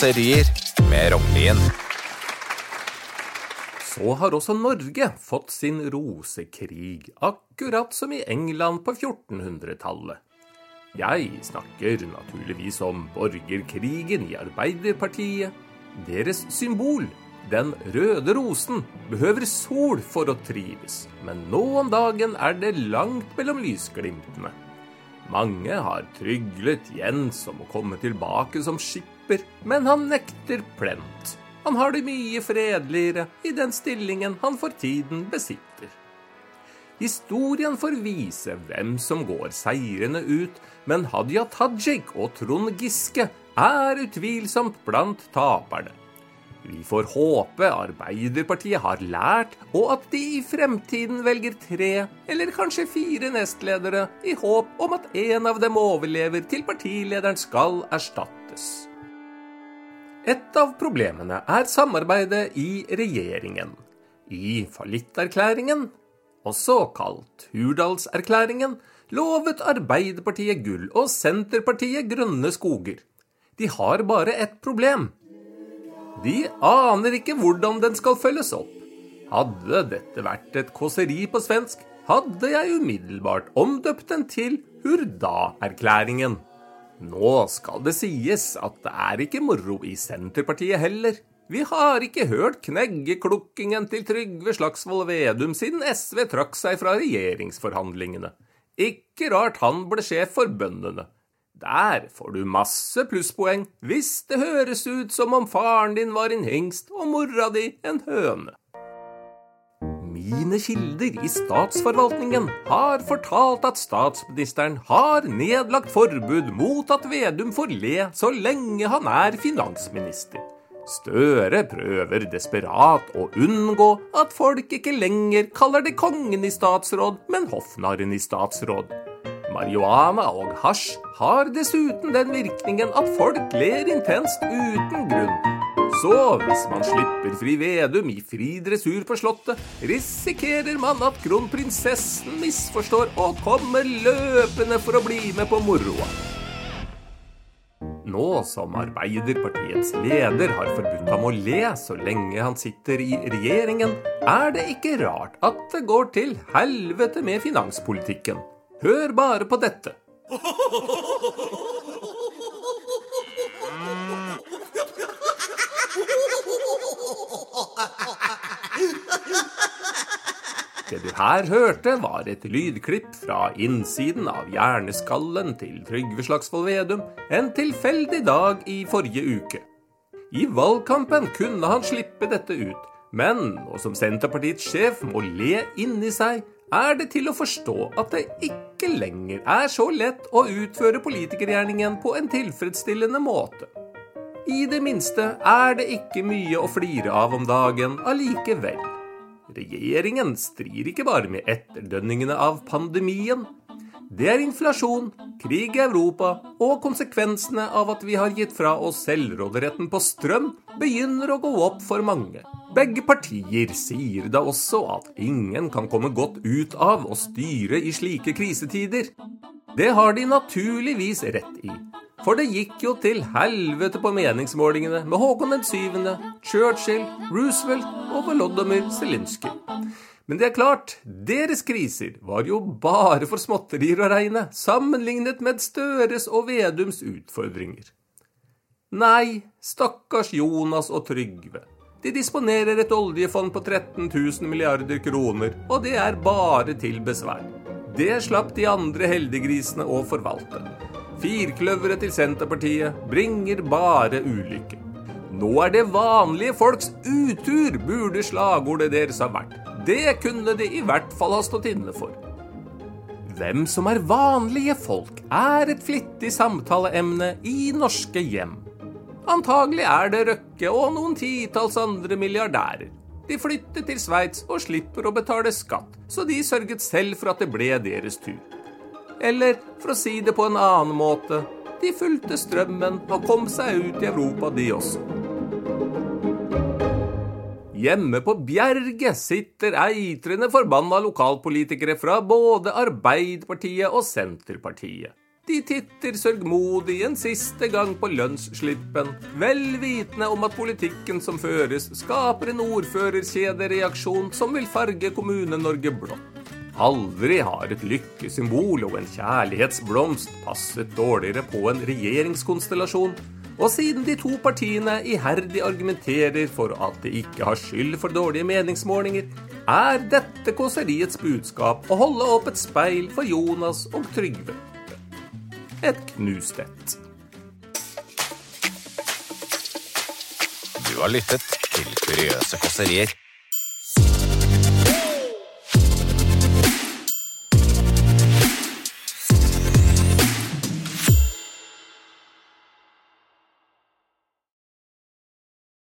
Raserier med Rognlien. Så har også Norge fått sin rosekrig, akkurat som i England på 1400-tallet. Jeg snakker naturligvis om borgerkrigen i Arbeiderpartiet. Deres symbol, den røde rosen, behøver sol for å trives, men nå om dagen er det langt mellom lysglimtene. Mange har tryglet Jens om å komme tilbake som skipper, men han nekter plent. Han har det mye fredeligere i den stillingen han for tiden besitter. Historien får vise hvem som går seirende ut, men Hadia Tajik og Trond Giske er utvilsomt blant taperne. Vi får håpe Arbeiderpartiet har lært, og at de i fremtiden velger tre eller kanskje fire nestledere, i håp om at en av dem overlever til partilederen skal erstattes. Et av problemene er samarbeidet i regjeringen. I fallitterklæringen, også kalt Hurdalserklæringen, lovet Arbeiderpartiet gull og Senterpartiet grønne skoger. De har bare ett problem. De aner ikke hvordan den skal følges opp. Hadde dette vært et kåseri på svensk, hadde jeg umiddelbart omdøpt den til Hurda-erklæringen. Nå skal det sies at det er ikke moro i Senterpartiet heller. Vi har ikke hørt kneggeklukkingen til Trygve Slagsvold Vedum siden SV trakk seg fra regjeringsforhandlingene. Ikke rart han ble sjef for bøndene. Der får du masse plusspoeng hvis det høres ut som om faren din var en hengst og mora di en høne. Mine kilder i statsforvaltningen har fortalt at statsministeren har nedlagt forbud mot at Vedum får le så lenge han er finansminister. Støre prøver desperat å unngå at folk ikke lenger kaller det kongen i statsråd, men hoffnarren i statsråd. Marihuana og hasj har dessuten den virkningen at folk ler intenst uten grunn. Så hvis man slipper fri Vedum i fri dressur på Slottet, risikerer man at kronprinsessen misforstår og kommer løpende for å bli med på moroa. Nå som Arbeiderpartiets leder har forbudt ham å le så lenge han sitter i regjeringen, er det ikke rart at det går til helvete med finanspolitikken. Hør bare på dette. Det du her hørte, var et lydklipp fra innsiden av hjerneskallen til Trygve Slagsvold Vedum en tilfeldig dag i forrige uke. I valgkampen kunne han slippe dette ut, men nå som Senterpartiets sjef må le inni seg, er det til å forstå at det ikke lenger er så lett å utføre politikergjerningen på en tilfredsstillende måte. I det minste er det ikke mye å flire av om dagen allikevel. Regjeringen strir ikke bare med etterdønningene av pandemien. Det er inflasjon, krig i Europa og konsekvensene av at vi har gitt fra oss selvråderetten på strøm, begynner å gå opp for mange. Begge partier sier da også at ingen kan komme godt ut av å styre i slike krisetider. Det har de naturligvis rett i. For det gikk jo til helvete på meningsmålingene med Håkon den 7., Churchill, Roosevelt og Volodymyr Zelinskyj. Men det er klart, deres kriser var jo bare for småtterier å regne, sammenlignet med Støres og Vedums utfordringer. Nei, stakkars Jonas og Trygve. De disponerer et oljefond på 13 000 milliarder kroner, og det er bare til besvær. Det slapp de andre heldiggrisene å forvalte. Firkløveret til Senterpartiet bringer bare ulykke. Nå er det vanlige folks utur, burde slagordet deres ha vært. Det kunne de i hvert fall ha stått inne for. Hvem som er vanlige folk, er et flittig samtaleemne i norske hjem. Antagelig er det Røkke og noen titalls andre milliardærer. De flyttet til Sveits og slipper å betale skatt, så de sørget selv for at det ble deres tur. Eller for å si det på en annen måte, de fulgte strømmen og kom seg ut i Europa, de også. Hjemme på Bjerget sitter eitrende forbanna lokalpolitikere fra både Arbeiderpartiet og Senterpartiet. De titter sørgmodig en siste gang på lønnsslippen, vel vitende om at politikken som føres, skaper en ordførerkjedereaksjon som vil farge Kommune-Norge blått. Aldri har et lykkesymbol og en kjærlighetsblomst passet dårligere på en regjeringskonstellasjon. Og siden de to partiene iherdig argumenterer for at de ikke har skyld for dårlige meningsmålinger, er dette kåseriets budskap å holde opp et speil for Jonas og Trygve et knust et. Du har lyttet til Kuriøse kåserier